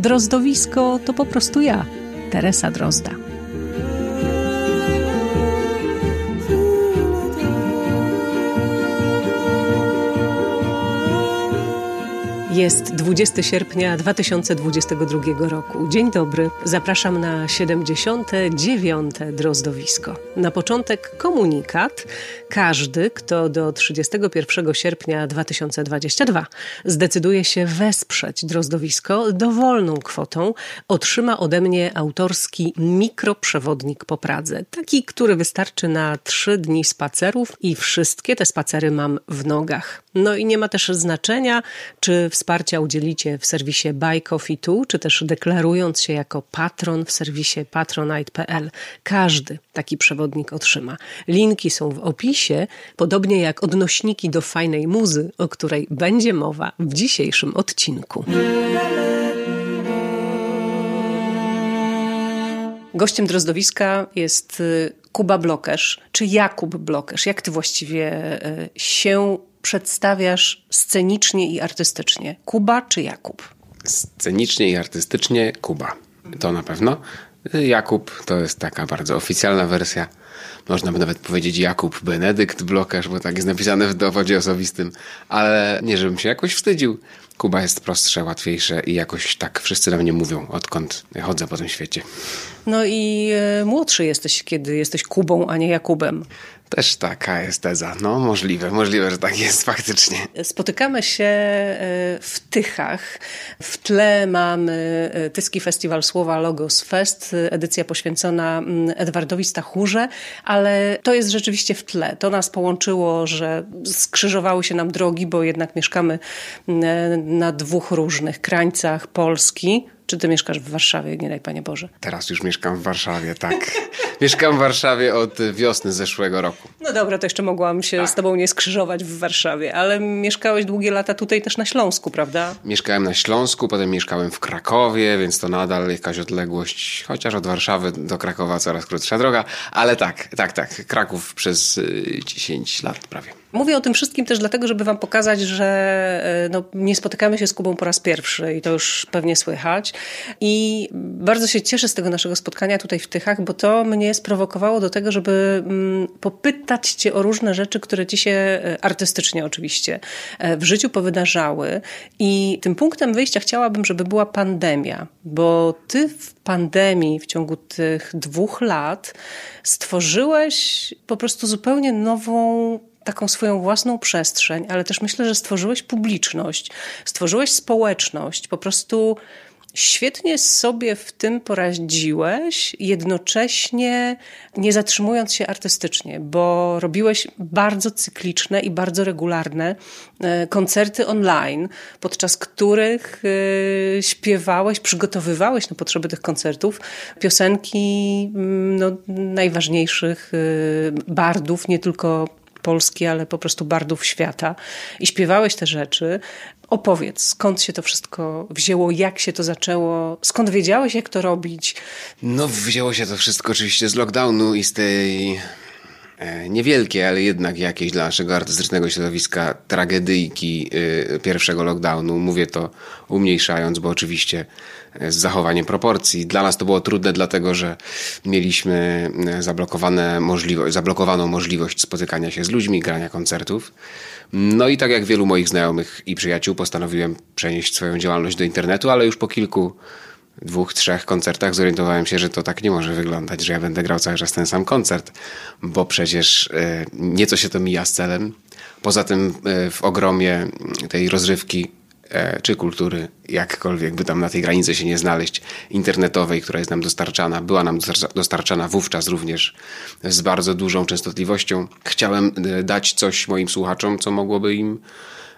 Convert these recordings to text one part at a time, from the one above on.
Drozdowisko to po prostu ja, Teresa Drozda. Jest 20 sierpnia 2022 roku. Dzień dobry. Zapraszam na 79. Drozdowisko. Na początek komunikat. Każdy, kto do 31 sierpnia 2022 zdecyduje się wesprzeć Drozdowisko dowolną kwotą, otrzyma ode mnie autorski mikroprzewodnik po Pradze. Taki, który wystarczy na 3 dni spacerów i wszystkie te spacery mam w nogach. No i nie ma też znaczenia, czy wsparcia udzielicie w serwisie Buy Coffee Tu, czy też deklarując się jako patron w serwisie patronite.pl. Każdy taki przewodnik otrzyma. Linki są w opisie, podobnie jak odnośniki do fajnej muzy, o której będzie mowa w dzisiejszym odcinku. Gościem Drozdowiska jest y, Kuba Blokesz, czy Jakub Blokesz. Jak ty właściwie y, się przedstawiasz scenicznie i artystycznie? Kuba czy Jakub? Scenicznie i artystycznie Kuba. To na pewno. Jakub to jest taka bardzo oficjalna wersja. Można by nawet powiedzieć Jakub Benedykt Blokarz, bo tak jest napisane w dowodzie osobistym. Ale nie, żebym się jakoś wstydził. Kuba jest prostsze, łatwiejsze i jakoś tak wszyscy na mnie mówią, odkąd chodzę po tym świecie. No i e, młodszy jesteś, kiedy jesteś Kubą, a nie Jakubem. Też taka jest teza. No możliwe, możliwe, że tak jest faktycznie. Spotykamy się e, w Tychach. W tle mamy e, Tyski Festiwal Słowa Logos Fest, edycja poświęcona mm, Edwardowi Stachurze, ale to jest rzeczywiście w tle. To nas połączyło, że skrzyżowały się nam drogi, bo jednak mieszkamy mm, na dwóch różnych krańcach Polski. Czy ty mieszkasz w Warszawie, nie daj Panie Boże? Teraz już mieszkam w Warszawie, tak. mieszkam w Warszawie od wiosny zeszłego roku. No dobra, to jeszcze mogłam się tak. z tobą nie skrzyżować w Warszawie, ale mieszkałeś długie lata tutaj też na Śląsku, prawda? Mieszkałem na Śląsku, potem mieszkałem w Krakowie, więc to nadal jakaś odległość, chociaż od Warszawy do Krakowa coraz krótsza droga, ale tak, tak, tak. Kraków przez 10 y, lat prawie. Mówię o tym wszystkim też dlatego, żeby wam pokazać, że e, no, nie spotykamy się z Kubą po raz pierwszy i to już pewnie słychać. I bardzo się cieszę z tego naszego spotkania tutaj w Tychach, bo to mnie sprowokowało do tego, żeby mm, popytać cię o różne rzeczy, które ci się e, artystycznie oczywiście e, w życiu powydarzały. I tym punktem wyjścia chciałabym, żeby była pandemia, bo ty w pandemii w ciągu tych dwóch lat stworzyłeś po prostu zupełnie nową taką swoją własną przestrzeń, ale też myślę, że stworzyłeś publiczność, stworzyłeś społeczność, po prostu świetnie sobie w tym poradziłeś, jednocześnie nie zatrzymując się artystycznie, bo robiłeś bardzo cykliczne i bardzo regularne e, koncerty online, podczas których e, śpiewałeś, przygotowywałeś na potrzeby tych koncertów piosenki mm, no, najważniejszych e, bardów, nie tylko Polski, ale po prostu bardów świata i śpiewałeś te rzeczy. Opowiedz, skąd się to wszystko wzięło, jak się to zaczęło, skąd wiedziałeś, jak to robić? No, wzięło się to wszystko oczywiście z lockdownu i z tej e, niewielkiej, ale jednak jakiejś dla naszego artystycznego środowiska tragedyjki e, pierwszego lockdownu. Mówię to umniejszając, bo oczywiście z zachowaniem proporcji. Dla nas to było trudne, dlatego że mieliśmy e, zablokowane możliwość, zablokowaną możliwość spotykania się z ludźmi, grania koncertów. No i tak jak wielu moich znajomych i przyjaciół, postanowiłem przenieść swoją działalność do internetu, ale już po kilku dwóch, trzech koncertach zorientowałem się, że to tak nie może wyglądać, że ja będę grał cały czas ten sam koncert, bo przecież e, nieco się to mija z celem. Poza tym e, w ogromie tej rozrywki E, czy kultury, jakkolwiek by tam na tej granicy się nie znaleźć, internetowej, która jest nam dostarczana, była nam dostarczana wówczas również z bardzo dużą częstotliwością. Chciałem dać coś moim słuchaczom, co mogłoby im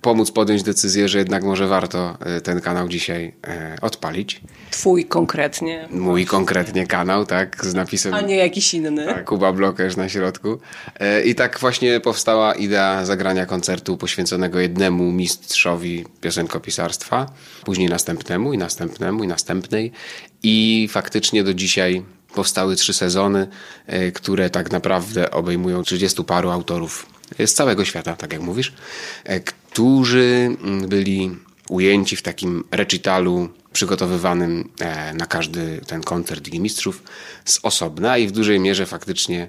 pomóc podjąć decyzję, że jednak może warto e, ten kanał dzisiaj e, odpalić. Twój konkretnie. Mój konkretnie kanał, tak, z napisem... A nie jakiś inny. Tak, Kuba Blokerz na środku. E, I tak właśnie powstała idea zagrania koncertu poświęconego jednemu mistrzowi piosenkopisarstwa, później następnemu i następnemu i następnej. I faktycznie do dzisiaj powstały trzy sezony, które tak naprawdę obejmują 30 paru autorów z całego świata, tak jak mówisz, e, którzy mm, byli ujęci w takim recitalu przygotowywanym e, na każdy ten koncert Ligi Mistrzów z osobna i w dużej mierze faktycznie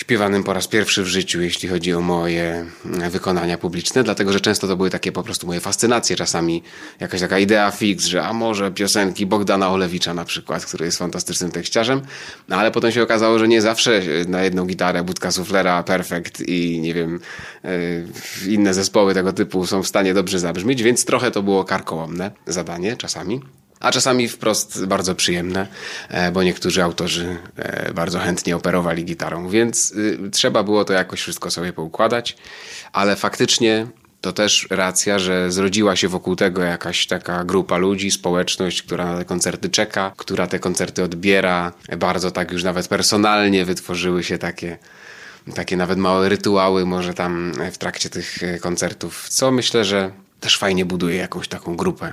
śpiewanym po raz pierwszy w życiu, jeśli chodzi o moje wykonania publiczne, dlatego że często to były takie po prostu moje fascynacje, czasami jakaś taka idea fix, że a może piosenki Bogdana Olewicza na przykład, który jest fantastycznym tekściarzem, no ale potem się okazało, że nie zawsze na jedną gitarę budka suflera perfekt i nie wiem, yy, inne zespoły tego typu są w stanie dobrze zabrzmieć, więc trochę to było karkołomne zadanie czasami a czasami wprost bardzo przyjemne, e, bo niektórzy autorzy e, bardzo chętnie operowali gitarą, więc y, trzeba było to jakoś wszystko sobie poukładać, ale faktycznie to też racja, że zrodziła się wokół tego jakaś taka grupa ludzi, społeczność, która na te koncerty czeka, która te koncerty odbiera. Bardzo tak już nawet personalnie wytworzyły się takie, takie nawet małe rytuały, może tam w trakcie tych e, koncertów, co myślę, że też fajnie buduje jakąś taką grupę,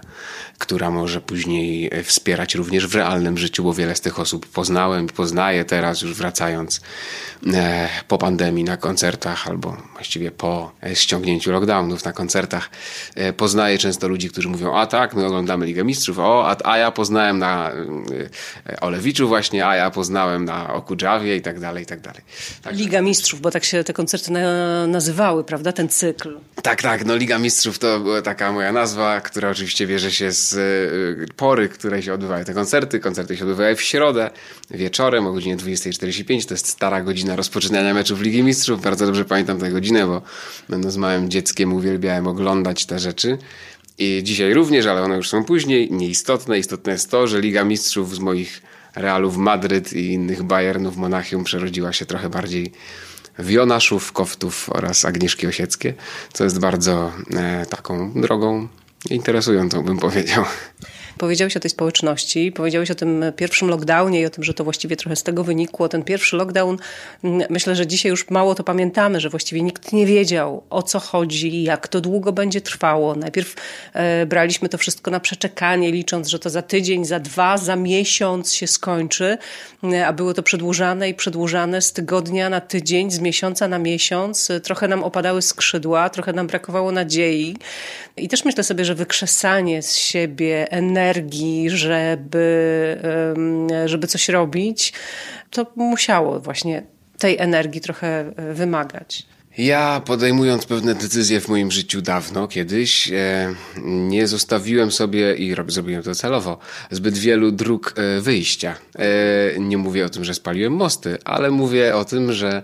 która może później e, wspierać również w realnym życiu, bo wiele z tych osób poznałem i poznaję teraz już wracając e, po pandemii na koncertach albo właściwie po e, ściągnięciu lockdownów na koncertach. Poznaję często ludzi, którzy mówią, a tak, my oglądamy Ligę Mistrzów, o, a, a ja poznałem na Olewiczu właśnie, a ja poznałem na Okudżawie i tak dalej, i tak dalej. Tak. Liga Mistrzów, bo tak się te koncerty na, nazywały, prawda, ten cykl. Tak, tak, no Liga Mistrzów to taka moja nazwa, która oczywiście bierze się z y, pory, które się odbywają te koncerty. Koncerty się odbywają w środę, wieczorem o godzinie 20.45. To jest stara godzina rozpoczynania meczów Ligi Mistrzów. Bardzo dobrze pamiętam tę godzinę, bo będąc małym dzieckiem uwielbiałem oglądać te rzeczy. I dzisiaj również, ale one już są później. Nieistotne. Istotne jest to, że Liga Mistrzów z moich Realów Madryt i innych Bayernów Monachium przerodziła się trochę bardziej Wionaszów, Koftów oraz Agnieszki Osieckie, co jest bardzo e, taką drogą interesującą, bym powiedział. Powiedziałeś o tej społeczności, powiedziałeś o tym pierwszym lockdownie i o tym, że to właściwie trochę z tego wynikło. Ten pierwszy lockdown, mm, myślę, że dzisiaj już mało to pamiętamy, że właściwie nikt nie wiedział o co chodzi, jak to długo będzie trwało. Najpierw e, braliśmy to wszystko na przeczekanie, licząc, że to za tydzień, za dwa, za miesiąc się skończy, e, a było to przedłużane i przedłużane z tygodnia na tydzień, z miesiąca na miesiąc. Trochę nam opadały skrzydła, trochę nam brakowało nadziei. I też myślę sobie, że wykrzesanie z siebie energii, energii, żeby, żeby coś robić, to musiało właśnie tej energii trochę e, wymagać. Ja podejmując pewne decyzje w moim życiu dawno, kiedyś, e, nie zostawiłem sobie, i zrobiłem to celowo, zbyt wielu dróg e, wyjścia. nie mówię o tym, że spaliłem mosty, ale mówię o tym, że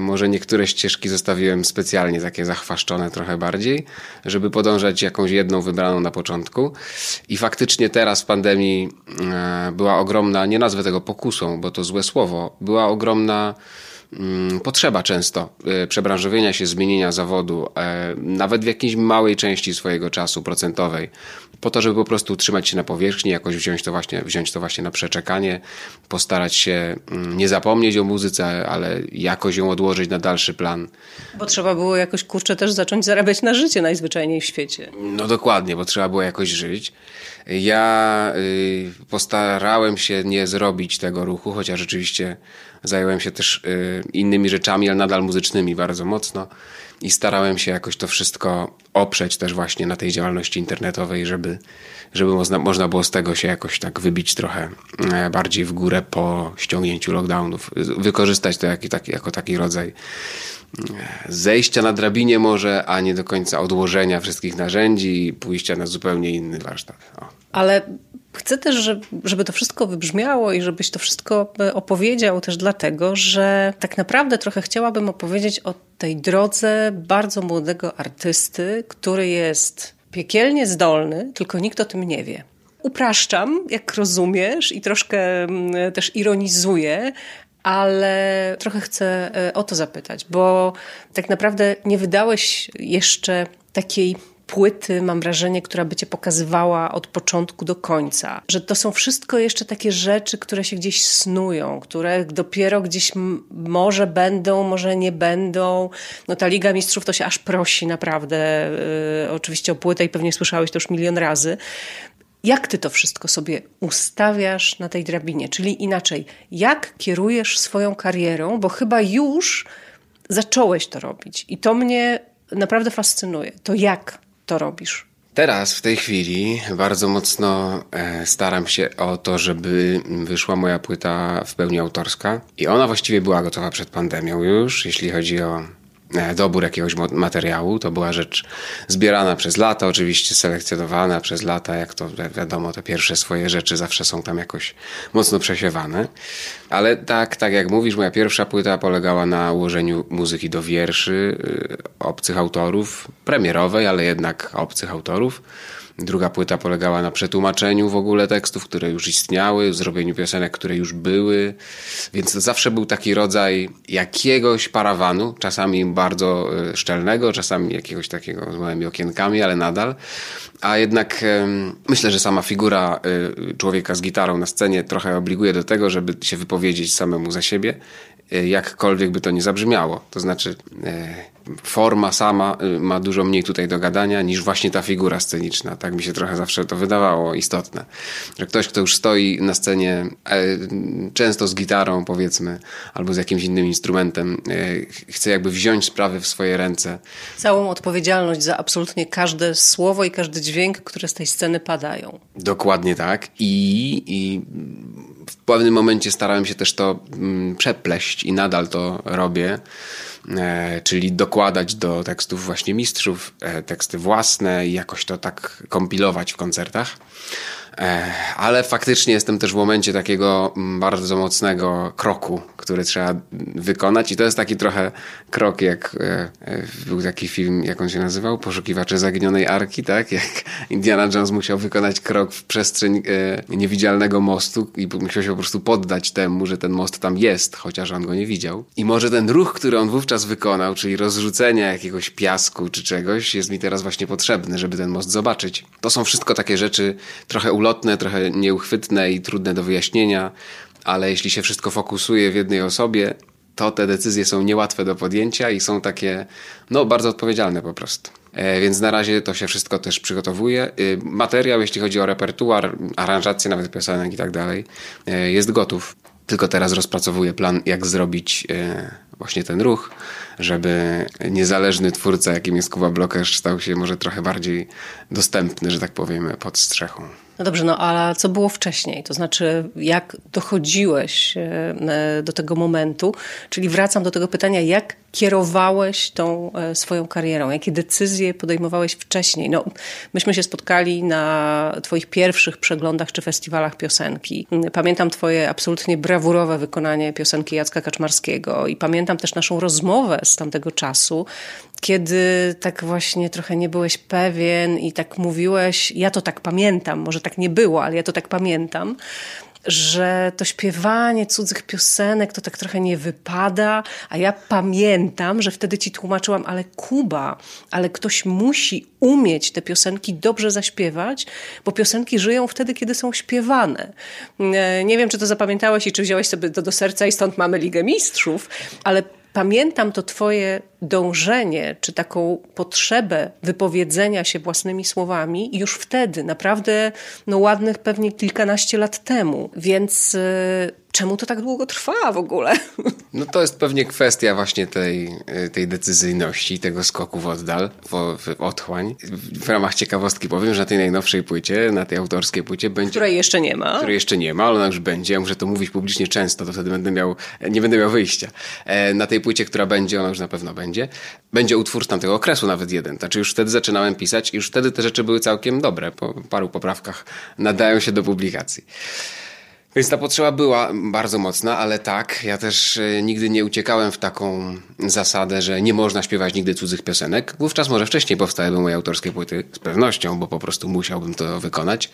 może niektóre ścieżki zostawiłem specjalnie takie zachwaszczone trochę bardziej, żeby podążać jakąś jedną wybraną na początku. I faktycznie teraz w pandemii e, była ogromna, nie nazwę tego pokusą, bo to złe słowo, była ogromna Mm, potrzeba często e, przebranżowienia się, zmienienia zawodu, e, nawet w jakiejś małej części swojego czasu procentowej, po to, żeby po prostu utrzymać się na powierzchni, jakoś wziąć to właśnie, wziąć to właśnie na przeczekanie, postarać się mm, nie zapomnieć o muzyce, ale jakoś ją odłożyć na dalszy plan. Bo trzeba było jakoś, kurczę, też zacząć zarabiać na życie najzwyczajniej w świecie. No dokładnie, bo trzeba było jakoś żyć. Ja y, postarałem się nie zrobić tego ruchu, chociaż rzeczywiście zająłem się też y, innymi rzeczami, ale nadal muzycznymi bardzo mocno i starałem się jakoś to wszystko oprzeć też właśnie na tej działalności internetowej, żeby, żeby można, można było z tego się jakoś tak wybić trochę e, bardziej w górę po ściągnięciu lockdownów. Wykorzystać to taki, jako taki rodzaj e, zejścia na drabinie może, a nie do końca odłożenia wszystkich narzędzi i pójścia na zupełnie inny warsztat. O. Ale Chcę też, żeby to wszystko wybrzmiało i żebyś to wszystko e, opowiedział też dlatego, że tak naprawdę trochę chciałabym opowiedzieć o tej drodze bardzo młodego artysty, który jest piekielnie zdolny, tylko nikt o tym nie wie. Upraszczam, jak rozumiesz, i troszkę mm, też ironizuję, ale trochę chcę e, o to zapytać, bo tak naprawdę nie wydałeś jeszcze takiej płyty, mam wrażenie, która by cię pokazywała od początku do końca. Że to są wszystko jeszcze takie rzeczy, które się gdzieś snują, które dopiero gdzieś może będą, może nie będą. No ta Liga Mistrzów to się aż prosi naprawdę. Yy, oczywiście o płytę i pewnie słyszałeś to już milion razy. Jak ty to wszystko sobie ustawiasz na tej drabinie? Czyli inaczej, jak kierujesz swoją karierą, bo chyba już zacząłeś to robić i to mnie naprawdę fascynuje. To jak to robisz? Teraz, w tej chwili, bardzo mocno e, staram się o to, żeby wyszła moja płyta w pełni autorska. I ona właściwie była gotowa przed pandemią już, jeśli chodzi o dobór jakiegoś materiału. To była rzecz zbierana przez lata, oczywiście selekcjonowana przez lata, jak to wiadomo, te pierwsze swoje rzeczy zawsze są tam jakoś mocno przesiewane. Ale tak, tak jak mówisz, moja pierwsza płyta polegała na ułożeniu muzyki do wierszy y, obcych autorów, premierowej, ale jednak obcych autorów. Druga płyta polegała na przetłumaczeniu w ogóle tekstów, które już istniały, zrobieniu piosenek, które już były, więc to zawsze był taki rodzaj jakiegoś parawanu, czasami bardzo e, szczelnego, czasami jakiegoś takiego z małymi okienkami, ale nadal. A jednak myślę, że sama figura e, człowieka z gitarą na scenie trochę obliguje do tego, żeby się wypowiedzieć samemu za siebie, jakkolwiek by to nie zabrzmiało. To znaczy forma sama y, ma dużo mniej tutaj do gadania niż właśnie ta figura sceniczna. Tak mi się trochę zawsze to wydawało istotne. Że ktoś, kto już stoi na scenie, e, często z gitarą powiedzmy, albo z jakimś innym instrumentem, e, chce jakby wziąć sprawy w swoje ręce. Całą odpowiedzialność za absolutnie każde słowo i każdy dźwięk, które z tej sceny padają. Dokładnie tak. I, i w pewnym momencie starałem się też to mm, przepleść i nadal to robię E, czyli dokładać do tekstów właśnie mistrzów e, teksty własne i jakoś to tak kompilować w koncertach. E, ale faktycznie jestem też w momencie takiego mm, bardzo mocnego kroku, który trzeba wykonać i to jest taki trochę krok jak e, e, był taki film, jak on się nazywał? Poszukiwacze Zaginionej Arki, tak? Jak Indiana Jones musiał wykonać krok w przestrzeń niewidzialnego mostu i musiał się po prostu poddać temu, że ten most tam jest, chociaż on go nie widział. I może ten ruch, który on wówczas wykonał, czyli rozrzucenie jakiegoś piasku czy czegoś, jest mi teraz właśnie potrzebny, żeby ten most zobaczyć. To są wszystko takie rzeczy trochę ulotne, trochę nieuchwytne i trudne do wyjaśnienia, ale jeśli się wszystko fokusuje w jednej osobie, to te decyzje są niełatwe do podjęcia i są takie, no, bardzo odpowiedzialne po prostu. E, więc na razie to się wszystko też przygotowuje. E, materiał, jeśli chodzi o repertuar, aranżację nawet piosenek i tak dalej, e, jest gotów. Tylko teraz rozpracowuję plan, jak zrobić e, właśnie ten ruch, żeby niezależny twórca, jakim jest Kuba Blokerz, stał się może trochę bardziej dostępny, że tak powiemy, pod strzechą. No dobrze, no ale co było wcześniej? To znaczy, jak dochodziłeś e, e, do tego momentu? Czyli wracam do tego pytania, jak kierowałeś tą e, swoją karierą? Jakie decyzje podejmowałeś wcześniej? No, myśmy się spotkali na Twoich pierwszych przeglądach czy festiwalach piosenki. Pamiętam Twoje absolutnie brawurowe wykonanie piosenki Jacka Kaczmarskiego i pamiętam też naszą rozmowę z tamtego czasu, kiedy tak właśnie trochę nie byłeś pewien i tak mówiłeś, ja to tak pamiętam, może tak nie było, ale ja to tak pamiętam, że to śpiewanie cudzych piosenek to tak trochę nie wypada, a ja pamiętam, że wtedy ci tłumaczyłam, ale Kuba, ale ktoś musi umieć te piosenki dobrze zaśpiewać, bo piosenki żyją wtedy, kiedy są śpiewane. Nie wiem, czy to zapamiętałeś i czy wziąłeś sobie to do serca i stąd mamy Ligę Mistrzów, ale pamiętam to Twoje dążenie, czy taką potrzebę wypowiedzenia się własnymi słowami już wtedy, naprawdę no, ładnych pewnie kilkanaście lat temu. Więc y, czemu to tak długo trwa w ogóle? No to jest pewnie kwestia właśnie tej, tej decyzyjności, tego skoku w oddal, w, w otchłań. W ramach ciekawostki powiem, że na tej najnowszej płycie, na tej autorskiej płycie będzie... Której jeszcze nie ma. Której jeszcze nie ma, ale ona już będzie. Ja muszę to mówić publicznie często, to wtedy będę miał, nie będę miał wyjścia. E, na tej płycie, która będzie, ona już na pewno będzie, będzie utwór z tamtego okresu nawet jeden. Znaczy już wtedy zaczynałem pisać i już wtedy te rzeczy były całkiem dobre. Po paru poprawkach nadają się do publikacji. Więc ta potrzeba była bardzo mocna, ale tak, ja też e, nigdy nie uciekałem w taką zasadę, że nie można śpiewać nigdy cudzych piosenek. Wówczas może wcześniej powstałyby moje autorskie płyty, z pewnością, bo po prostu musiałbym to wykonać.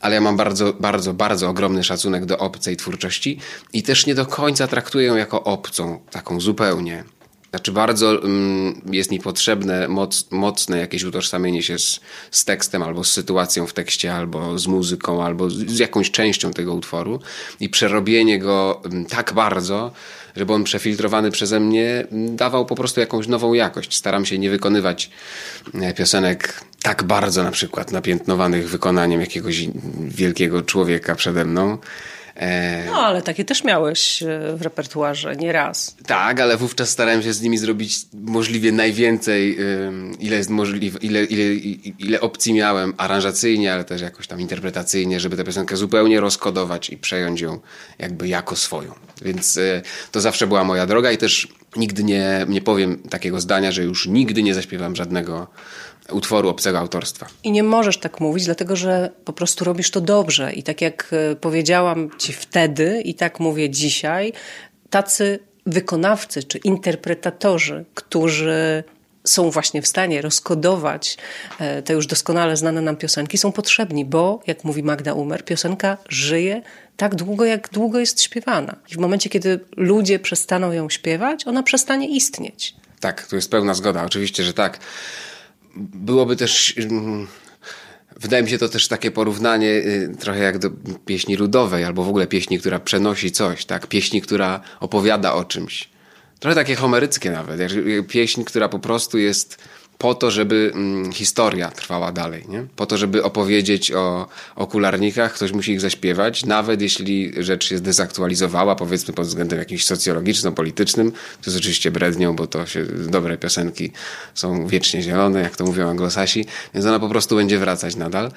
Ale ja mam bardzo, bardzo, bardzo ogromny szacunek do obcej twórczości i też nie do końca traktuję ją jako obcą, taką zupełnie. Znaczy bardzo mm, jest mi potrzebne moc, mocne jakieś utożsamienie się z, z tekstem, albo z sytuacją w tekście, albo z muzyką, albo z, z jakąś częścią tego utworu i przerobienie go mm, tak bardzo, żeby on przefiltrowany przeze mnie mm, dawał po prostu jakąś nową jakość. Staram się nie wykonywać e, piosenek tak bardzo na przykład napiętnowanych wykonaniem jakiegoś wielkiego człowieka przede mną, no, ale takie też miałeś e, w repertuarze, nie raz. Tak, ale wówczas starałem się z nimi zrobić możliwie najwięcej, ile jest możliwe, ile, ile, ile opcji miałem aranżacyjnie, ale też jakoś tam interpretacyjnie, żeby tę piosenkę zupełnie rozkodować i przejąć ją jakby jako swoją. Więc e, to zawsze była moja droga i też nigdy nie, nie powiem takiego zdania, że już nigdy nie zaśpiewam żadnego utworu obcego autorstwa. I nie możesz tak mówić, dlatego że po prostu robisz to dobrze. I tak jak e, powiedziałam ci wtedy, i tak mówię dzisiaj, tacy wykonawcy czy interpretatorzy, którzy są właśnie w stanie rozkodować e, te już doskonale znane nam piosenki, są potrzebni, bo, jak mówi Magda Umer, piosenka żyje tak długo, jak długo jest śpiewana. I w momencie, kiedy ludzie przestaną ją śpiewać, ona przestanie istnieć. Tak, tu jest pełna zgoda, oczywiście, że tak byłoby też. Mm, wydaje mi się to też takie porównanie y, trochę jak do pieśni ludowej, albo w ogóle pieśni, która przenosi coś, tak? Pieśni, która opowiada o czymś. Trochę takie homeryckie nawet. Pieśń, która po prostu jest po to, żeby mm, historia trwała dalej, nie? Po to, żeby opowiedzieć o, o kularnikach, ktoś musi ich zaśpiewać, nawet jeśli rzecz się zdezaktualizowała, powiedzmy pod względem jakimś socjologiczno-politycznym, to jest oczywiście brednią, bo to się, dobre piosenki są wiecznie zielone, jak to mówią anglosasi, więc ona po prostu będzie wracać nadal.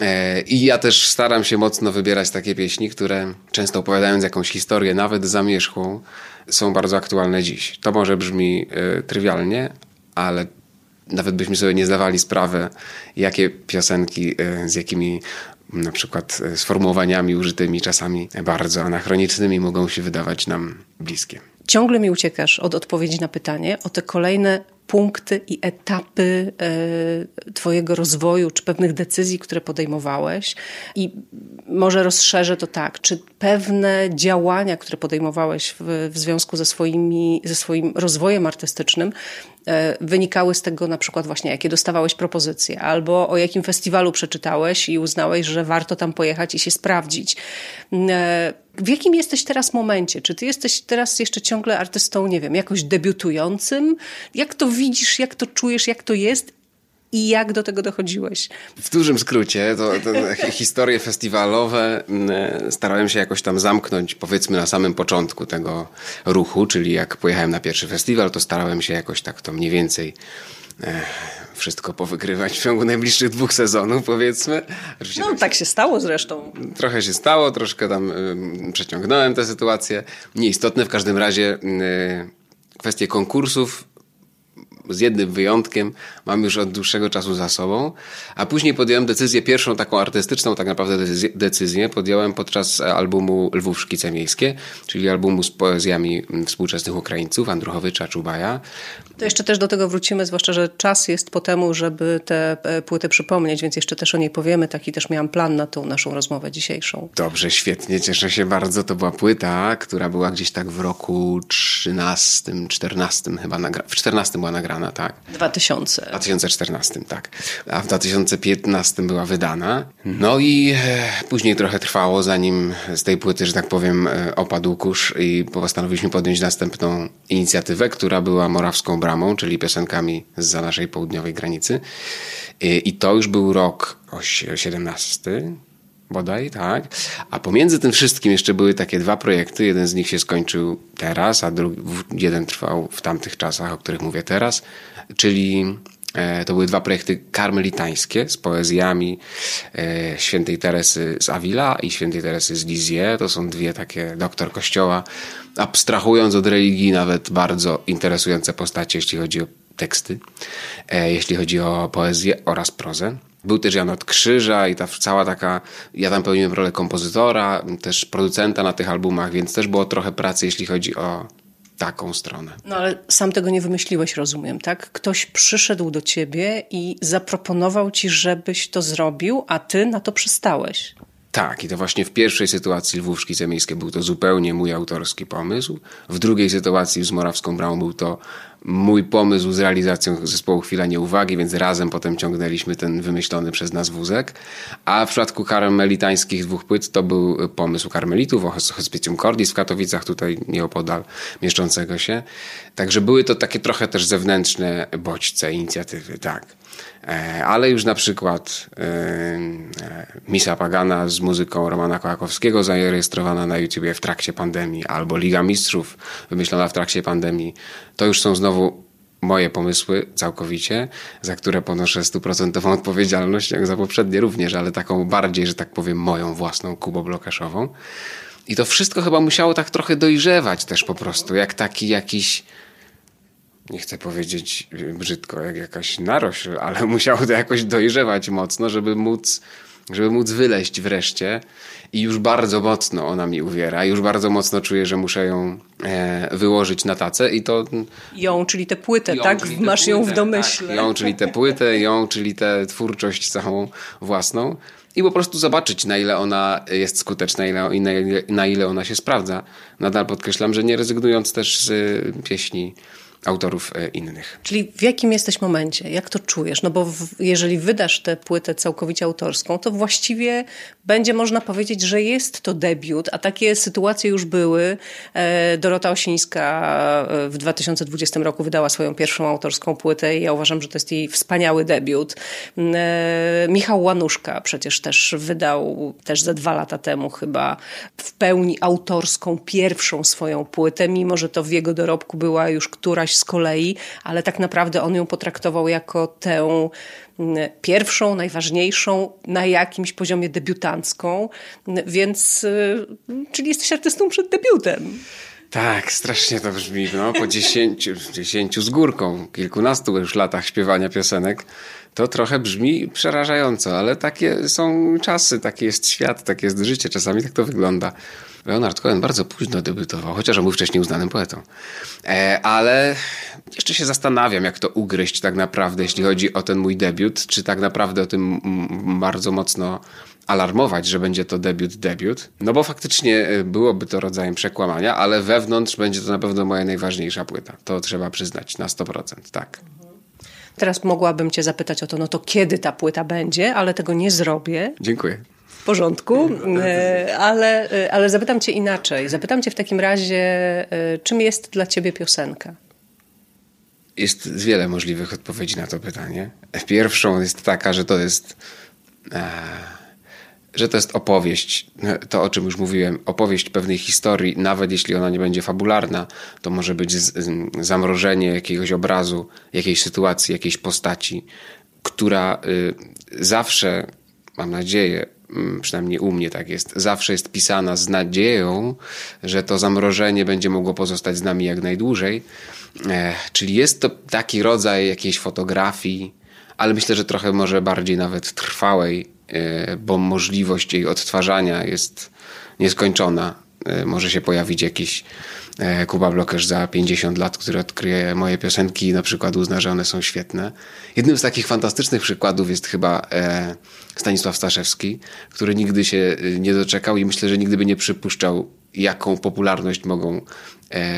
E, I ja też staram się mocno wybierać takie pieśni, które często opowiadając jakąś historię, nawet zamierzchłą, są bardzo aktualne dziś. To może brzmi y, trywialnie, ale nawet byśmy sobie nie zdawali sprawy, jakie piosenki e, z jakimi na przykład e, sformułowaniami użytymi czasami bardzo anachronicznymi mogą się wydawać nam bliskie. Ciągle mi uciekasz od odpowiedzi na pytanie o te kolejne punkty i etapy e, Twojego rozwoju, czy pewnych decyzji, które podejmowałeś. I może rozszerzę to tak, czy pewne działania, które podejmowałeś w, w związku ze, swoimi, ze swoim rozwojem artystycznym, e, wynikały z tego na przykład właśnie, jakie dostawałeś propozycje, albo o jakim festiwalu przeczytałeś i uznałeś, że warto tam pojechać i się sprawdzić. E, w jakim jesteś teraz momencie? Czy ty jesteś teraz jeszcze ciągle artystą, nie wiem, jakoś debiutującym? Jak to widzisz, jak to czujesz, jak to jest i jak do tego dochodziłeś? W dużym skrócie, to, to historie festiwalowe mm, starałem się jakoś tam zamknąć, powiedzmy, na samym początku tego ruchu, czyli jak pojechałem na pierwszy festiwal, to starałem się jakoś tak to mniej więcej wszystko powygrywać w ciągu najbliższych dwóch sezonów, powiedzmy. Oczywiście no, tak, tak się stało zresztą. Trochę się stało, troszkę tam y, przeciągnąłem tę sytuację. Nieistotne w każdym razie y, kwestie konkursów z jednym wyjątkiem, mam już od dłuższego czasu za sobą. A później podjąłem decyzję, pierwszą taką artystyczną tak naprawdę decyzję, podjąłem podczas albumu Lwów Szkice Miejskie, czyli albumu z poezjami współczesnych Ukraińców, Andruchowicza, Czubaja. To jeszcze też do tego wrócimy, zwłaszcza, że czas jest po temu, żeby tę e, płytę przypomnieć, więc jeszcze też o niej powiemy. Taki też miałam plan na tą naszą rozmowę dzisiejszą. Dobrze, świetnie, cieszę się bardzo. To była płyta, która była gdzieś tak w roku 13, 14 chyba, nagra- w 14 była nagrana, tak? 2000. 2014, tak. A w 2015 była wydana. No i e, później trochę trwało, zanim z tej płyty, że tak powiem, e, opadł kurz i postanowiliśmy podjąć następną inicjatywę, która była Morawską Bramą, czyli piosenkami z naszej południowej granicy. I, I to już był rok 17, bodaj, tak. A pomiędzy tym wszystkim jeszcze były takie dwa projekty. Jeden z nich się skończył teraz, a drugi, jeden trwał w tamtych czasach, o których mówię teraz, czyli e, to były dwa projekty karmelitańskie z poezjami e, świętej Teresy z Avila i świętej Teresy z Lizie. To są dwie takie doktor kościoła, abstrahując od religii, nawet bardzo interesujące postacie, jeśli chodzi o teksty, e, jeśli chodzi o poezję oraz prozę. Był też Jan od Krzyża i ta cała taka, ja tam pełniłem rolę kompozytora, też producenta na tych albumach, więc też było trochę pracy, jeśli chodzi o taką stronę. No ale sam tego nie wymyśliłeś, rozumiem, tak? Ktoś przyszedł do ciebie i zaproponował ci, żebyś to zrobił, a ty na to przystałeś. Tak, i to właśnie w pierwszej sytuacji Lwów Szkice Miejskie był to zupełnie mój autorski pomysł. W drugiej sytuacji z Morawską Bramą był to mój pomysł z realizacją zespołu Chwila Nieuwagi, więc razem potem ciągnęliśmy ten wymyślony przez nas wózek. A w przypadku karmelitańskich dwóch płyt to był pomysł karmelitów o hospicjum Cordis w Katowicach, tutaj nieopodal mieszczącego się. Także były to takie trochę też zewnętrzne bodźce, inicjatywy, tak. E, ale już na przykład e, e, Misa Pagana z muzyką Romana Kołakowskiego zarejestrowana na YouTubie w trakcie pandemii, albo Liga Mistrzów wymyślona w trakcie pandemii, to już są znowu moje pomysły całkowicie, za które ponoszę stuprocentową odpowiedzialność, jak za poprzednie również, ale taką bardziej, że tak powiem, moją własną kuboblokaszową. I to wszystko chyba musiało tak trochę dojrzewać też po prostu, jak taki jakiś nie chcę powiedzieć brzydko, jak jakaś narośl, ale musiało to jakoś dojrzewać mocno, żeby móc, żeby móc wyleść wreszcie. I już bardzo mocno ona mi uwiera, już bardzo mocno czuję, że muszę ją e, wyłożyć na tacę i to... Ją, czyli tę płytę, ją, tak? Masz płytę, ją w domyśle. Tak, ją, czyli tę płytę, ją, czyli tę twórczość całą własną i po prostu zobaczyć, na ile ona jest skuteczna i na, ile, na ile ona się sprawdza. Nadal podkreślam, że nie rezygnując też z pieśni autorów e, innych. Czyli w jakim jesteś momencie? Jak to czujesz? No bo w, jeżeli wydasz tę płytę całkowicie autorską, to właściwie będzie można powiedzieć, że jest to debiut, a takie sytuacje już były. E, Dorota Osińska e, w 2020 roku wydała swoją pierwszą autorską płytę i ja uważam, że to jest jej wspaniały debiut. Michał Łanuszka przecież też wydał też ze dwa lata temu chyba w pełni autorską pierwszą swoją płytę, mimo że to w jego dorobku była już któraś z kolei, ale tak naprawdę on ją potraktował jako tę mm, pierwszą, najważniejszą, na jakimś poziomie debiutancką, więc, y, czyli jesteś artystą przed debiutem. Tak, strasznie to brzmi. No, po dziesięciu, dziesięciu z górką, kilkunastu już latach śpiewania piosenek, to trochę brzmi przerażająco, ale takie są czasy, taki jest świat, takie jest życie. Czasami tak to wygląda. Leonard Cohen bardzo późno debiutował, chociaż on był wcześniej uznanym poetą. E, ale jeszcze się zastanawiam, jak to ugryźć tak naprawdę, jeśli chodzi o ten mój debiut, czy tak naprawdę o tym bardzo mocno alarmować, że będzie to debiut, debiut. No bo faktycznie e, byłoby to rodzajem przekłamania, ale wewnątrz będzie to na pewno moja najważniejsza płyta. To trzeba przyznać na 100%, tak. Teraz mogłabym cię zapytać o to, no to kiedy ta płyta będzie, ale tego nie zrobię. Dziękuję. W porządku, e, ale, e, ale zapytam cię inaczej. Zapytam cię w takim razie, e, czym jest dla ciebie piosenka? Jest wiele możliwych odpowiedzi na to pytanie. Pierwszą jest taka, że to jest że to jest opowieść, to o czym już mówiłem, opowieść pewnej historii, nawet jeśli ona nie będzie fabularna, to może być zamrożenie jakiegoś obrazu, jakiejś sytuacji, jakiejś postaci, która y, zawsze, mam nadzieję, mm, przynajmniej u mnie tak jest, zawsze jest pisana z nadzieją, że to zamrożenie będzie mogło pozostać z nami jak najdłużej. E, czyli jest to taki rodzaj jakiejś fotografii, ale myślę, że trochę może bardziej nawet trwałej, E, bo możliwość jej odtwarzania jest nieskończona. E, może się pojawić jakiś Kuba Blokerz za 50 lat, który odkryje moje piosenki i na przykład uzna, że one są świetne. Jednym z takich fantastycznych przykładów jest chyba Stanisław Staszewski, który nigdy się nie doczekał i myślę, że nigdy by nie przypuszczał, jaką popularność mogą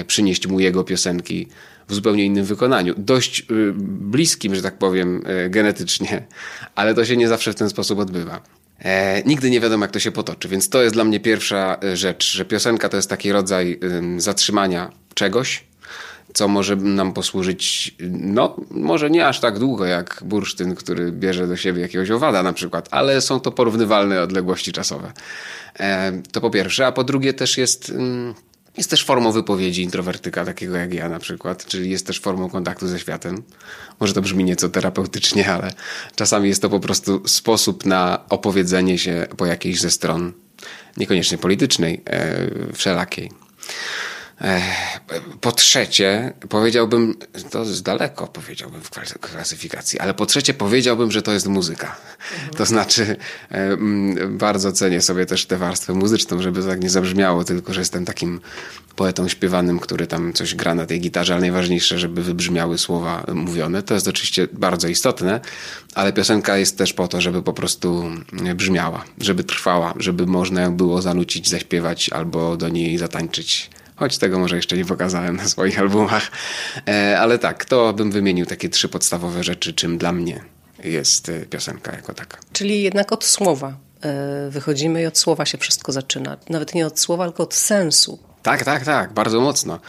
przynieść mu jego piosenki w zupełnie innym wykonaniu. Dość bliskim, że tak powiem, genetycznie, ale to się nie zawsze w ten sposób odbywa. E, nigdy nie wiadomo, jak to się potoczy, więc to jest dla mnie pierwsza y, rzecz, że piosenka to jest taki rodzaj y, zatrzymania czegoś, co może nam posłużyć, no, może nie aż tak długo jak bursztyn, który bierze do siebie jakiegoś owada na przykład, ale są to porównywalne odległości czasowe. E, to po pierwsze, a po drugie też jest. Mm, jest też formą wypowiedzi introwertyka, takiego jak ja na przykład, czyli jest też formą kontaktu ze światem. Może to brzmi nieco terapeutycznie, ale czasami jest to po prostu sposób na opowiedzenie się po jakiejś ze stron, niekoniecznie politycznej, e, wszelakiej. Po trzecie, powiedziałbym, to jest daleko, powiedziałbym w klasyfikacji, ale po trzecie powiedziałbym, że to jest muzyka. Mhm. To znaczy, bardzo cenię sobie też tę warstwę muzyczną, żeby tak nie zabrzmiało, tylko że jestem takim poetą śpiewanym, który tam coś gra na tej gitarze, ale najważniejsze, żeby wybrzmiały słowa mówione. To jest oczywiście bardzo istotne, ale piosenka jest też po to, żeby po prostu brzmiała, żeby trwała, żeby można ją było zanucić, zaśpiewać albo do niej zatańczyć choć tego może jeszcze nie pokazałem na swoich albumach. E, ale tak, to bym wymienił takie trzy podstawowe rzeczy, czym dla mnie jest e, piosenka jako taka. Czyli jednak od słowa e, wychodzimy i od słowa się wszystko zaczyna. Nawet nie od słowa, tylko od sensu. Tak, tak, tak, bardzo mocno.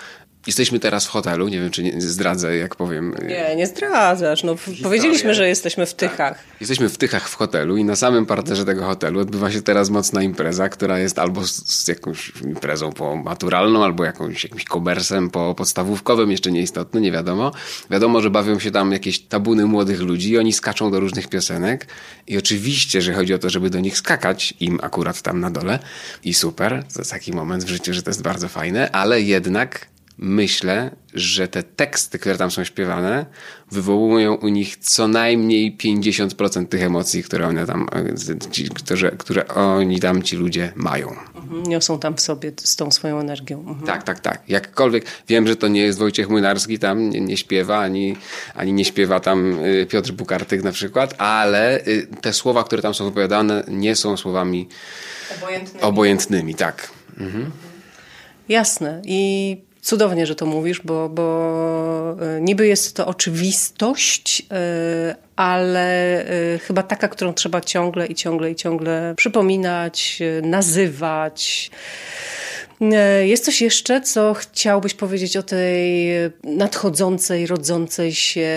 Jesteśmy teraz w hotelu, nie wiem czy nie zdradzę, jak powiem. Nie, nie zdradzasz. No, powiedzieliśmy, że jesteśmy w Tychach. Tak. Jesteśmy w Tychach w hotelu i na samym parterze tego hotelu odbywa się teraz mocna impreza, która jest albo z, z jakąś imprezą po maturalną, albo jakąś, jakimś komersem po podstawówkowym, jeszcze nieistotne, nie wiadomo. Wiadomo, że bawią się tam jakieś tabuny młodych ludzi i oni skaczą do różnych piosenek i oczywiście, że chodzi o to, żeby do nich skakać, im akurat tam na dole i super, to jest taki moment w życiu, że to jest bardzo fajne, ale jednak myślę, że te teksty, które tam są śpiewane, wywołują u nich co najmniej 50% tych emocji, które one tam, ci, które, które oni tam, ci ludzie mają. Mhm, niosą tam w sobie z tą swoją energią. Mhm. Tak, tak, tak. Jakkolwiek wiem, że to nie jest Wojciech Młynarski tam, nie, nie śpiewa, ani, ani nie śpiewa tam y, Piotr Bukartyk na przykład, ale y, te słowa, które tam są wypowiadane, nie są słowami obojętnymi. obojętnymi tak. Mhm. Jasne. I Cudownie, że to mówisz, bo, bo e, niby jest to oczywistość, e, ale e, chyba taka, którą trzeba ciągle i ciągle i ciągle przypominać, nazywać. Jest coś jeszcze, co chciałbyś powiedzieć o tej nadchodzącej, rodzącej się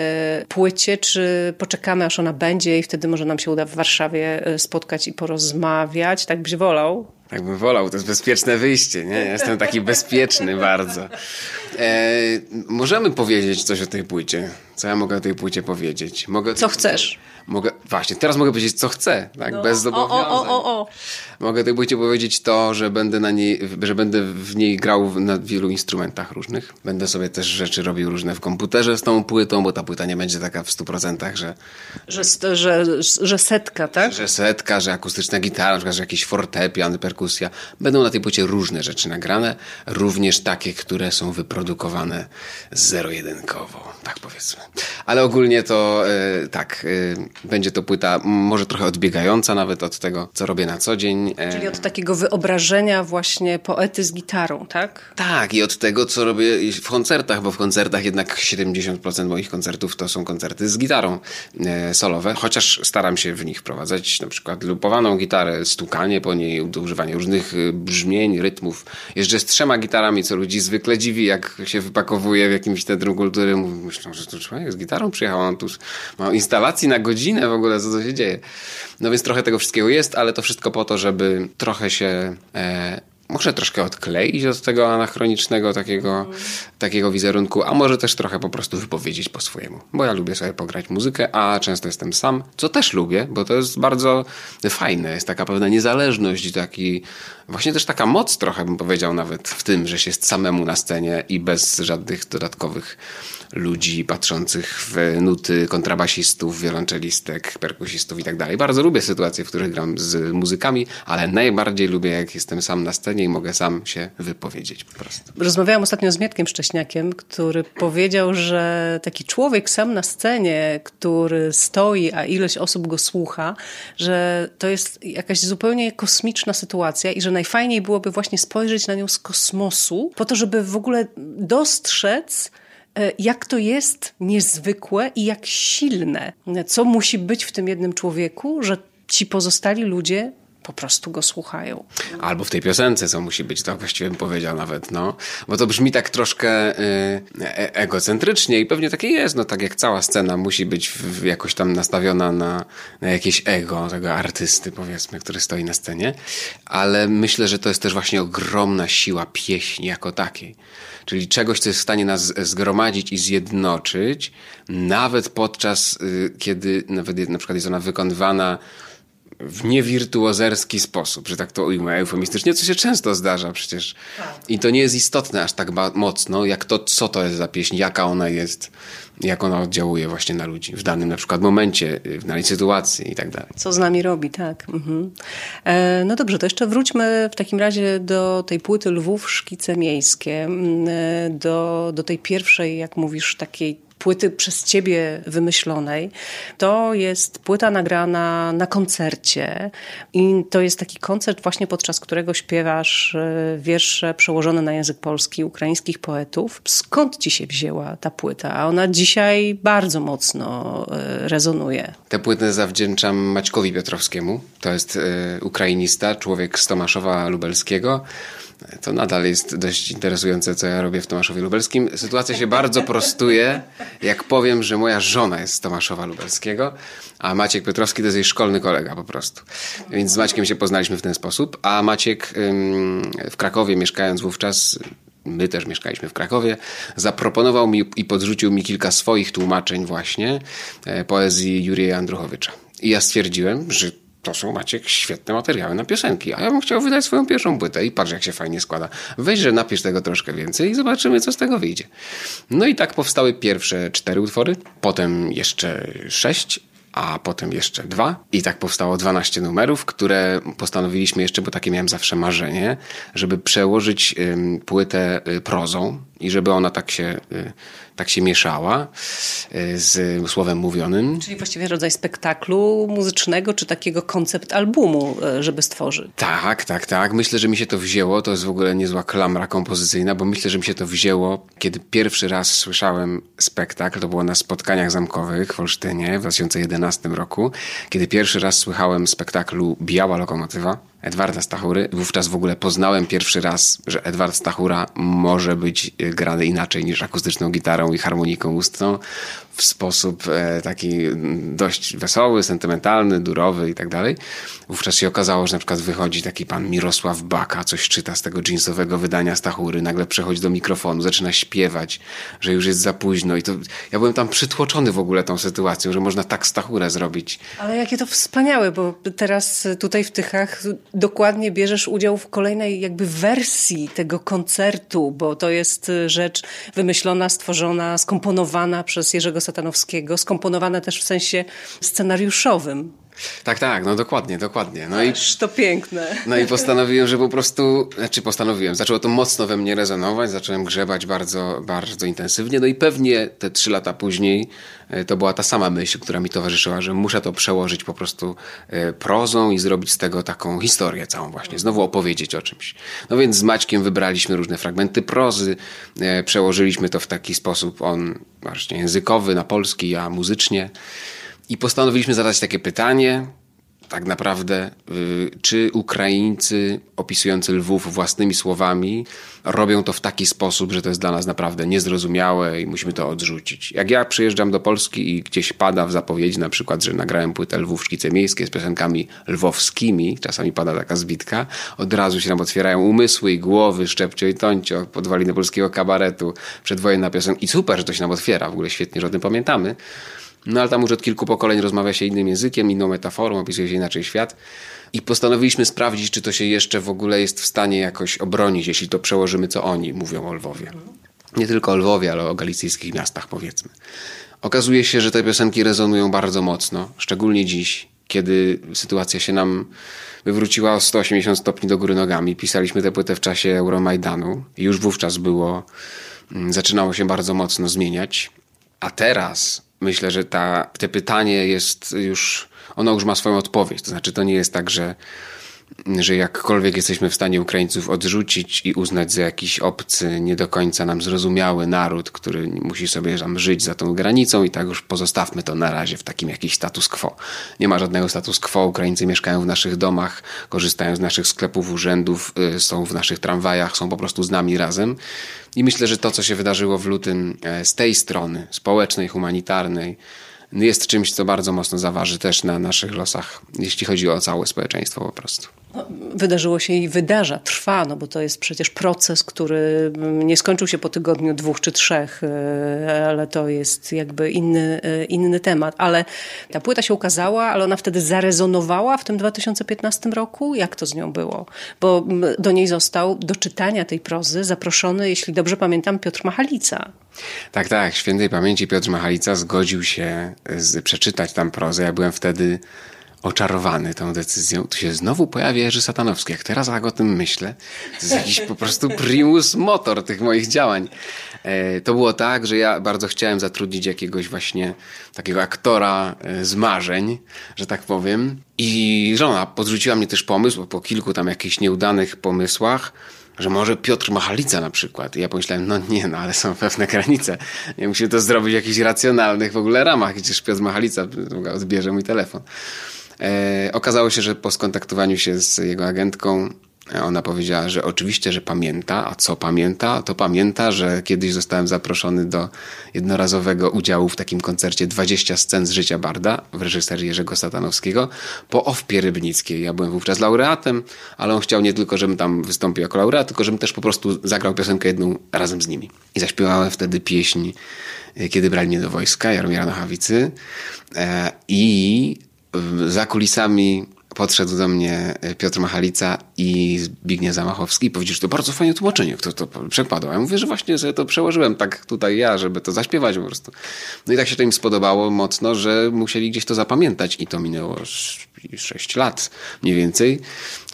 płycie? Czy poczekamy, aż ona będzie i wtedy może nam się uda w Warszawie spotkać i porozmawiać? Tak byś wolał? Tak bym wolał, to jest bezpieczne wyjście, nie? Jestem taki bezpieczny bardzo. E, możemy powiedzieć coś o tej płycie. Co ja mogę o tej płycie powiedzieć? Mogę, co chcesz? Mogę, właśnie, teraz mogę powiedzieć, co chcę, tak? No. Bez zobowiązań. O, o, o, o. Mogę tej płycie powiedzieć to, że będę na niej, że będę w niej grał na wielu instrumentach różnych. Będę sobie też rzeczy robił różne w komputerze z tą płytą, bo ta płyta nie będzie taka w stu procentach, że... Że, że, że setka, tak? Że setka, że akustyczna gitara, na przykład, że jakiś fortepian, perkusja. Będą na tej płycie różne rzeczy nagrane, również takie, które są wyprodukowane zero-jedynkowo, tak powiedzmy. Ale ogólnie to e, tak, e, będzie to płyta może trochę odbiegająca nawet od tego, co robię na co dzień. E, Czyli od takiego wyobrażenia właśnie poety z gitarą, tak? Tak, i od tego, co robię w koncertach, bo w koncertach jednak 70% moich koncertów to są koncerty z gitarą solowe, chociaż staram się w nich wprowadzać na przykład lupowaną gitarę, stukanie po niej, używanie różnych brzmień, rytmów. Jeżdżę z trzema gitarami, co ludzi zwykle dziwi, jak się wypakowuje w jakimś centrum kultury. Myślą, że to człowiek z gitarą przyjechał, on tu ma instalacji na godzinę w ogóle, co się dzieje. No więc trochę tego wszystkiego jest, ale to wszystko po to, żeby trochę się... E, może troszkę odkleić od tego anachronicznego takiego, mm. takiego wizerunku, a może też trochę po prostu wypowiedzieć po swojemu. Bo ja lubię sobie pograć muzykę, a często jestem sam, co też lubię, bo to jest bardzo fajne. Jest taka pewna niezależność taki, właśnie też taka moc trochę bym powiedział nawet w tym, że się jest samemu na scenie i bez żadnych dodatkowych ludzi patrzących w nuty kontrabasistów, wiolonczelistek, perkusistów i tak dalej. Bardzo lubię sytuacje, w których gram z muzykami, ale najbardziej lubię, jak jestem sam na scenie i mogę sam się wypowiedzieć po prostu. Rozmawiałam ostatnio z Mietkiem Szcześniakiem, który powiedział, że taki człowiek sam na scenie, który stoi, a ileś osób go słucha, że to jest jakaś zupełnie kosmiczna sytuacja i że najfajniej byłoby właśnie spojrzeć na nią z kosmosu, po to, żeby w ogóle dostrzec, E, jak to jest niezwykłe i jak silne. Co musi być w tym jednym człowieku, że ci pozostali ludzie po prostu go słuchają. Albo w tej piosence, co musi być, tak właściwie bym powiedział nawet, no. Bo to brzmi tak troszkę y, egocentrycznie i pewnie takie jest, no tak jak cała scena musi być w, jakoś tam nastawiona na, na jakieś ego tego artysty, powiedzmy, który stoi na scenie. Ale myślę, że to jest też właśnie ogromna siła pieśni jako takiej czyli czegoś, co jest w stanie nas zgromadzić i zjednoczyć, nawet podczas, y, kiedy nawet na przykład jest ona wykonywana w niewirtuozerski sposób, że tak to ujmę eufemistycznie, co się często zdarza przecież. Tak. I to nie jest istotne aż tak mocno, jak to, co to jest za pieśń, jaka ona jest, jak ona oddziałuje właśnie na ludzi w danym na przykład momencie, w danej sytuacji i tak dalej. Co z nami robi, tak. Mhm. E, no dobrze, to jeszcze wróćmy w takim razie do tej płyty Lwów Szkice Miejskie, mm, e, do, do tej pierwszej, jak mówisz, takiej płyty przez ciebie wymyślonej. To jest płyta nagrana na koncercie i to jest taki koncert właśnie podczas którego śpiewasz e, wiersze przełożone na język polski ukraińskich poetów. Skąd ci się wzięła ta płyta? A ona dzisiaj bardzo mocno e, rezonuje. Tę płytę zawdzięczam Maćkowi Piotrowskiemu. To jest e, ukrainista, człowiek z Tomaszowa Lubelskiego. To nadal jest dość interesujące, co ja robię w Tomaszowie Lubelskim. Sytuacja się bardzo prostuje, jak powiem, że moja żona jest z Tomaszowa Lubelskiego, a Maciek Piotrowski to jest jej szkolny kolega po prostu. Więc z Maćkiem się poznaliśmy w ten sposób, a Maciek w Krakowie mieszkając wówczas my też mieszkaliśmy w Krakowie, zaproponował mi i podrzucił mi kilka swoich tłumaczeń właśnie e, poezji Jurija Andruchowicza. I ja stwierdziłem, że to są Maciek świetne materiały na piosenki, a ja bym chciał wydać swoją pierwszą płytę i patrz jak się fajnie składa. Weź, że napisz tego troszkę więcej i zobaczymy co z tego wyjdzie. No i tak powstały pierwsze cztery utwory, potem jeszcze sześć, a potem jeszcze dwa. I tak powstało 12 numerów, które postanowiliśmy jeszcze, bo takie miałem zawsze marzenie, żeby przełożyć płytę y, prozą i żeby ona tak się y, tak się mieszała e, z słowem mówionym. Czyli właściwie rodzaj spektaklu muzycznego, czy takiego koncept albumu, e, żeby stworzyć. Tak, tak, tak. Myślę, że mi się to wzięło. To jest w ogóle niezła klamra kompozycyjna, bo myślę, że mi się to wzięło, kiedy pierwszy raz słyszałem spektakl. To było na spotkaniach zamkowych w Olsztynie w 2011 roku, kiedy pierwszy raz słuchałem spektaklu Biała Lokomotywa Edwarda Stachury. Wówczas w ogóle poznałem pierwszy raz, że Edward Stachura może być grany inaczej niż akustyczną gitarą i harmoniką ustną w sposób e, taki dość wesoły, sentymentalny, durowy i tak dalej. Wówczas się okazało, że na przykład wychodzi taki pan Mirosław Baka, coś czyta z tego jeansowego wydania Stachury, nagle przechodzi do mikrofonu, zaczyna śpiewać, że już jest za późno i to ja byłem tam przytłoczony w ogóle tą sytuacją, że można tak Stachurę zrobić. Ale jakie to wspaniałe, bo teraz tutaj w Tychach dokładnie bierzesz udział w kolejnej jakby wersji tego koncertu, bo to jest rzecz wymyślona, stworzona, skomponowana przez Jerzego Satanowskiego, skomponowane też w sensie scenariuszowym. Tak, tak, no dokładnie, dokładnie. No Aż i, to piękne. No i postanowiłem, że po prostu, znaczy postanowiłem, zaczęło to mocno we mnie rezonować, zacząłem grzebać bardzo, bardzo intensywnie, no i pewnie te trzy lata później e, to była ta sama myśl, która mi towarzyszyła, że muszę to przełożyć po prostu e, prozą i zrobić z tego taką historię całą właśnie, znowu opowiedzieć o czymś. No więc z Maćkiem wybraliśmy różne fragmenty prozy, e, przełożyliśmy to w taki sposób, on właśnie językowy na polski, a muzycznie. I postanowiliśmy zadać takie pytanie, tak naprawdę, y, czy Ukraińcy opisujący Lwów własnymi słowami robią to w taki sposób, że to jest dla nas naprawdę niezrozumiałe i musimy to odrzucić. Jak ja przyjeżdżam do Polski i gdzieś pada w zapowiedzi na przykład, że nagrałem płytę Lwów Szkice Miejskie z piosenkami lwowskimi, czasami pada taka zbitka, od razu się nam otwierają umysły i głowy, szczepcio i toncio, podwaliny polskiego kabaretu, przedwojenna piosenka i super, że to się nam otwiera, w ogóle świetnie, że o tym pamiętamy. No ale tam już od kilku pokoleń rozmawia się innym językiem, inną metaforą, opisuje się inaczej świat. I postanowiliśmy sprawdzić, czy to się jeszcze w ogóle jest w stanie jakoś obronić, jeśli to przełożymy, co oni mówią o Lwowie. Nie tylko o Lwowie, ale o galicyjskich miastach, powiedzmy. Okazuje się, że te piosenki rezonują bardzo mocno, szczególnie dziś, kiedy sytuacja się nam wywróciła o 180 stopni do góry nogami. Pisaliśmy tę płytę w czasie Euromajdanu już wówczas było, mm, zaczynało się bardzo mocno zmieniać. A teraz myślę, że ta, te pytanie jest już, ono już ma swoją odpowiedź. To znaczy, to nie jest tak, że, że jakkolwiek jesteśmy w stanie Ukraińców odrzucić i uznać za jakiś obcy, nie do końca nam zrozumiały naród, który musi sobie tam żyć za tą granicą i tak już pozostawmy to na razie w takim jakiś status quo. Nie ma żadnego status quo. Ukraińcy mieszkają w naszych domach, korzystają z naszych sklepów, urzędów, y, są w naszych tramwajach, są po prostu z nami razem. I myślę, że to, co się wydarzyło w lutym e, z tej strony społecznej, humanitarnej, jest czymś, co bardzo mocno zaważy też na naszych losach, jeśli chodzi o całe społeczeństwo po prostu. Wydarzyło się i wydarza, trwa, no bo to jest przecież proces, który nie skończył się po tygodniu dwóch czy trzech, e, ale to jest jakby inny, e, inny temat. Ale ta płyta się ukazała, ale ona wtedy zarezonowała w tym 2015 roku. Jak to z nią było? Bo do niej został do czytania tej prozy zaproszony, jeśli dobrze pamiętam, Piotr Machalica. Tak, tak. Świętej pamięci Piotr Machalica zgodził się z, przeczytać tam prozę. Ja byłem wtedy oczarowany tą decyzją. Tu się znowu pojawia Jerzy Satanowski. Jak teraz jak o tym myślę, to jest jakiś po prostu primus motor tych moich działań. E, to było tak, że ja bardzo chciałem zatrudnić jakiegoś właśnie takiego aktora e, z marzeń, że tak powiem. I żona podrzuciła mnie też pomysł, po kilku tam jakichś nieudanych pomysłach, że może Piotr Machalica na przykład. I ja pomyślałem, no nie, no ale są pewne granice. Ja musimy to zrobić w jakichś racjonalnych w ogóle ramach. Przecież Piotr Machalica odbierze mój telefon. E, okazało się, że po skontaktowaniu się z jego agentką, e, ona powiedziała, że oczywiście, że pamięta. A co pamięta? To pamięta, że kiedyś zostałem zaproszony do jednorazowego udziału w takim koncercie 20 scen z życia Barda w reżyserii Jerzego Satanowskiego po Owpie Rybnickiej. Ja byłem wówczas laureatem, ale on chciał nie tylko, żebym tam wystąpił jako laureat, tylko żebym też po prostu zagrał piosenkę jedną razem z nimi. I zaśpiewałem wtedy pieśń e, Kiedy brali mnie do wojska, Jaromira Nochawicy. I za kulisami podszedł do mnie Piotr Machalica i Zbigniew Zamachowski i powiedział, że to bardzo fajne tłumaczenie, kto to przekładał. Ja mówię, że właśnie sobie to przełożyłem tak tutaj ja, żeby to zaśpiewać po prostu. No i tak się to im spodobało mocno, że musieli gdzieś to zapamiętać i to minęło 6 lat mniej więcej,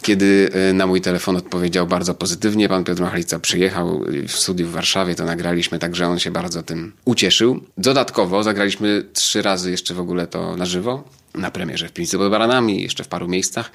kiedy e, na mój telefon odpowiedział bardzo pozytywnie. Pan Piotr Machalica przyjechał w studiu w Warszawie, to nagraliśmy, także on się bardzo tym ucieszył. Dodatkowo zagraliśmy trzy razy jeszcze w ogóle to na żywo na premierze w Piwnicy pod Baranami, jeszcze w paru miejscach.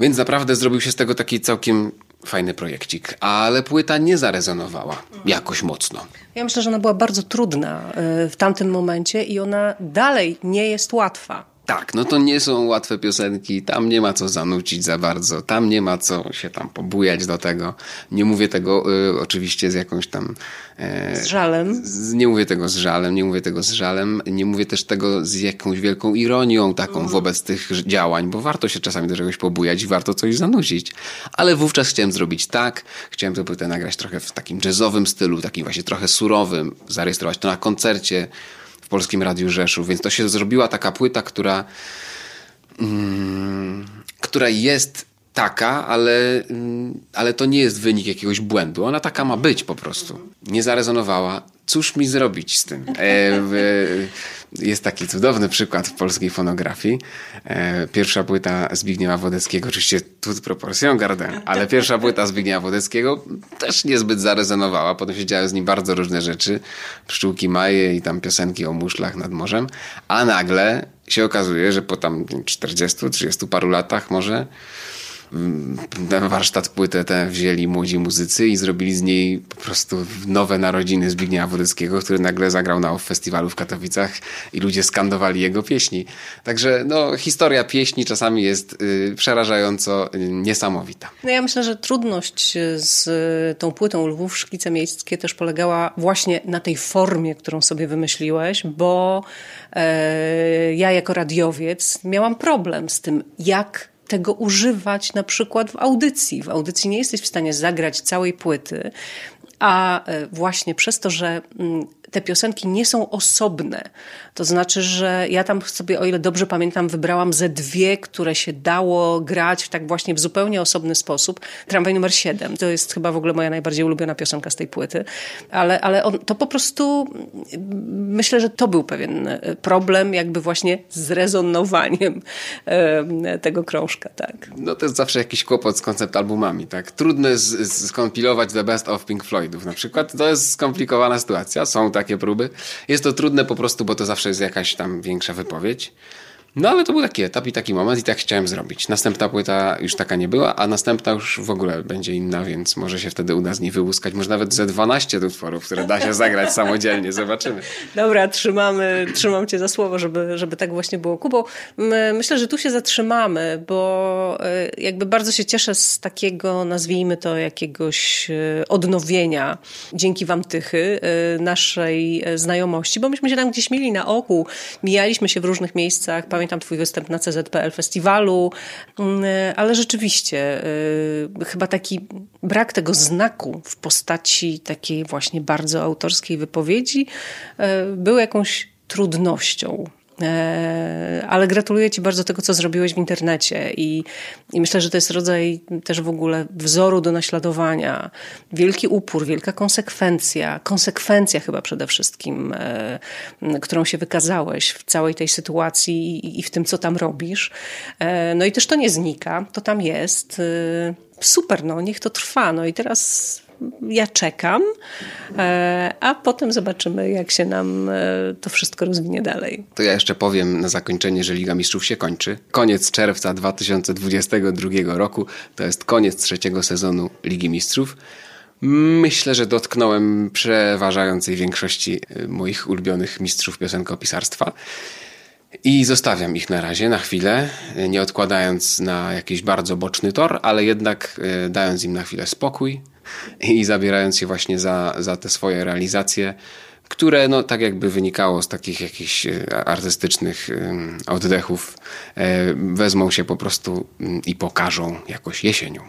Więc naprawdę zrobił się z tego taki całkiem fajny projekcik, ale płyta nie zarezonowała jakoś mocno. Ja myślę, że ona była bardzo trudna e, w tamtym momencie i ona dalej nie jest łatwa. Tak, no to nie są łatwe piosenki, tam nie ma co zanucić za bardzo, tam nie ma co się tam pobujać do tego. Nie mówię tego y, oczywiście z jakąś tam... E, z żalem. Z, nie mówię tego z żalem, nie mówię tego z żalem, nie mówię też tego z jakąś wielką ironią taką mm. wobec tych działań, bo warto się czasami do czegoś pobujać i warto coś zanucić. Ale wówczas chciałem zrobić tak, chciałem tę płytę nagrać trochę w takim jazzowym stylu, takim właśnie trochę surowym, zarejestrować to na koncercie, Polskim Radiu Rzeszów, więc to się zrobiła taka płyta, która, mm, która jest taka, ale, mm, ale to nie jest wynik jakiegoś błędu. Ona taka ma być po prostu. Nie zarezonowała. Cóż mi zrobić z tym? E, jest taki cudowny przykład w polskiej fonografii. E, pierwsza płyta Zbigniewa Wodeckiego, oczywiście tu proporcją gardę, ale pierwsza płyta Zbigniewa Wodeckiego też niezbyt zarezonowała. Potem się działy z nim bardzo różne rzeczy. Pszczółki Maje i tam piosenki o muszlach nad morzem. A nagle się okazuje, że po tam 40-30 paru latach może na warsztat płytę tę wzięli młodzi muzycy i zrobili z niej po prostu nowe narodziny Zbigniewa Wodeckiego, który nagle zagrał na festiwalu w Katowicach i ludzie skandowali jego pieśni. Także no, historia pieśni czasami jest y, przerażająco y, niesamowita. No ja myślę, że trudność z tą płytą Lwów Szkice Miejskie też polegała właśnie na tej formie, którą sobie wymyśliłeś, bo e, ja jako radiowiec miałam problem z tym, jak tego używać na przykład w audycji. W audycji nie jesteś w stanie zagrać całej płyty, a e, właśnie przez to, że mm, te piosenki nie są osobne. To znaczy, że ja tam sobie, o ile dobrze pamiętam, wybrałam ze dwie, które się dało grać tak właśnie w zupełnie osobny sposób. Tramwaj numer 7 to jest chyba w ogóle moja najbardziej ulubiona piosenka z tej płyty, ale, ale on, to po prostu myślę, że to był pewien e, problem, jakby właśnie z rezonowaniem e, tego krążka, tak. No to jest zawsze jakiś kłopot z koncept albumami, tak? Trudno skompilować The Best of Pink Floydów na przykład. To jest skomplikowana sytuacja. Są tak takie próby. Jest to trudne po prostu, bo to zawsze jest jakaś tam większa wypowiedź. No ale to był taki etap i taki moment i tak chciałem zrobić. Następna płyta już taka nie była, a następna już w ogóle będzie inna, więc może się wtedy uda z niej wyłuskać. Może nawet ze 12 utworów, które da się zagrać samodzielnie. Zobaczymy. Dobra, trzymamy, trzymam cię za słowo, żeby, żeby tak właśnie było. Kubo, myślę, że tu się zatrzymamy, bo e, jakby bardzo się cieszę z takiego, nazwijmy to, jakiegoś e, odnowienia dzięki wam tychy e, naszej znajomości, bo myśmy się tam gdzieś mieli na oku, mijaliśmy się w różnych miejscach, pamiętam twój występ na CZPL Festiwalu, mm, ale rzeczywiście chyba taki brak tego znaku w postaci takiej właśnie bardzo autorskiej wypowiedzi był jakąś trudnością. E, ale gratuluję Ci bardzo tego, co zrobiłeś w internecie i, i myślę, że to jest rodzaj też w ogóle wzoru do naśladowania. Wielki upór, wielka konsekwencja, konsekwencja chyba przede wszystkim, e, którą się wykazałeś w całej tej sytuacji i, i w tym, co tam robisz. E, no i też to nie znika, to tam jest. Super, no niech to trwa. No i teraz ja czekam, e, a potem zobaczymy, jak się nam e, to wszystko rozwinie dalej. To ja jeszcze powiem na zakończenie, że Liga Mistrzów się kończy. Koniec czerwca 2022 roku to jest koniec trzeciego sezonu Ligi Mistrzów. Myślę, że dotknąłem przeważającej większości e, moich ulubionych mistrzów piosenkopisarstwa. I zostawiam ich na razie, na chwilę, nie odkładając na jakiś bardzo boczny tor, ale jednak dając im na chwilę spokój, i zabierając się właśnie za, za te swoje realizacje, które no, tak jakby wynikało z takich jakichś e, artystycznych oddechów, e, wezmą się po prostu mm, i pokażą jakoś jesienią.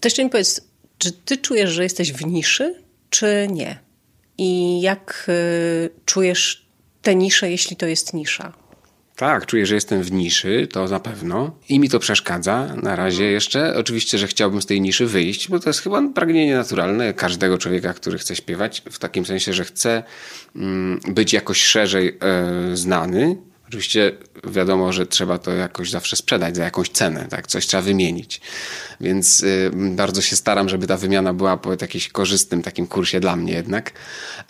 To jeszcze mi powiedz, czy ty czujesz, że jesteś w niszy, czy nie? I jak e, czujesz tę niszę, jeśli to jest nisza? Tak, czuję, że jestem w niszy, to na pewno. I mi to przeszkadza na razie jeszcze. Oczywiście, że chciałbym z tej niszy wyjść, bo to jest chyba pragnienie naturalne każdego człowieka, który chce śpiewać, w takim sensie, że chce mm, być jakoś szerzej e, znany. Oczywiście wiadomo, że trzeba to jakoś zawsze sprzedać za jakąś cenę, tak? Coś trzeba wymienić. Więc y, bardzo się staram, żeby ta wymiana była po jakimś korzystnym takim kursie dla mnie jednak.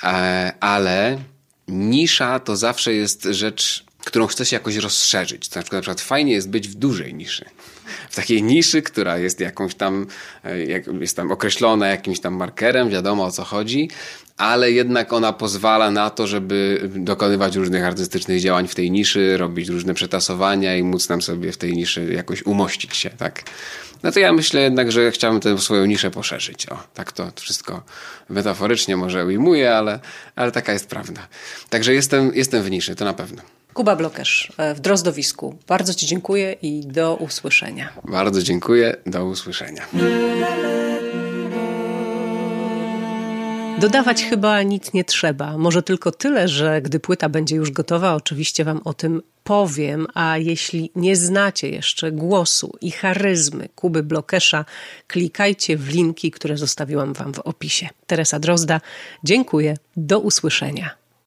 E, ale nisza to zawsze jest rzecz którą chce się jakoś rozszerzyć. To na przykład, na przykład fajnie jest być w dużej niszy. W takiej niszy, która jest jakąś tam, e, jest tam określona jakimś tam markerem, wiadomo o co chodzi, ale jednak ona pozwala na to, żeby dokonywać różnych artystycznych działań w tej niszy, robić różne przetasowania i móc nam sobie w tej niszy jakoś umościć się, tak? No to ja myślę jednak, że chciałbym tę swoją niszę poszerzyć. O, tak to wszystko metaforycznie może ujmuję, ale, ale taka jest prawda. Także jestem, jestem w niszy, to na pewno. Kuba Blokerz e, w Drozdowisku. Bardzo Ci dziękuję i do usłyszenia. Bardzo dziękuję, do usłyszenia. Dodawać chyba nic nie trzeba. Może tylko tyle, że gdy płyta będzie już gotowa, oczywiście Wam o tym powiem. A jeśli nie znacie jeszcze głosu i charyzmy Kuby Blokesza, klikajcie w linki, które zostawiłam Wam w opisie. Teresa Drozda, dziękuję. Do usłyszenia.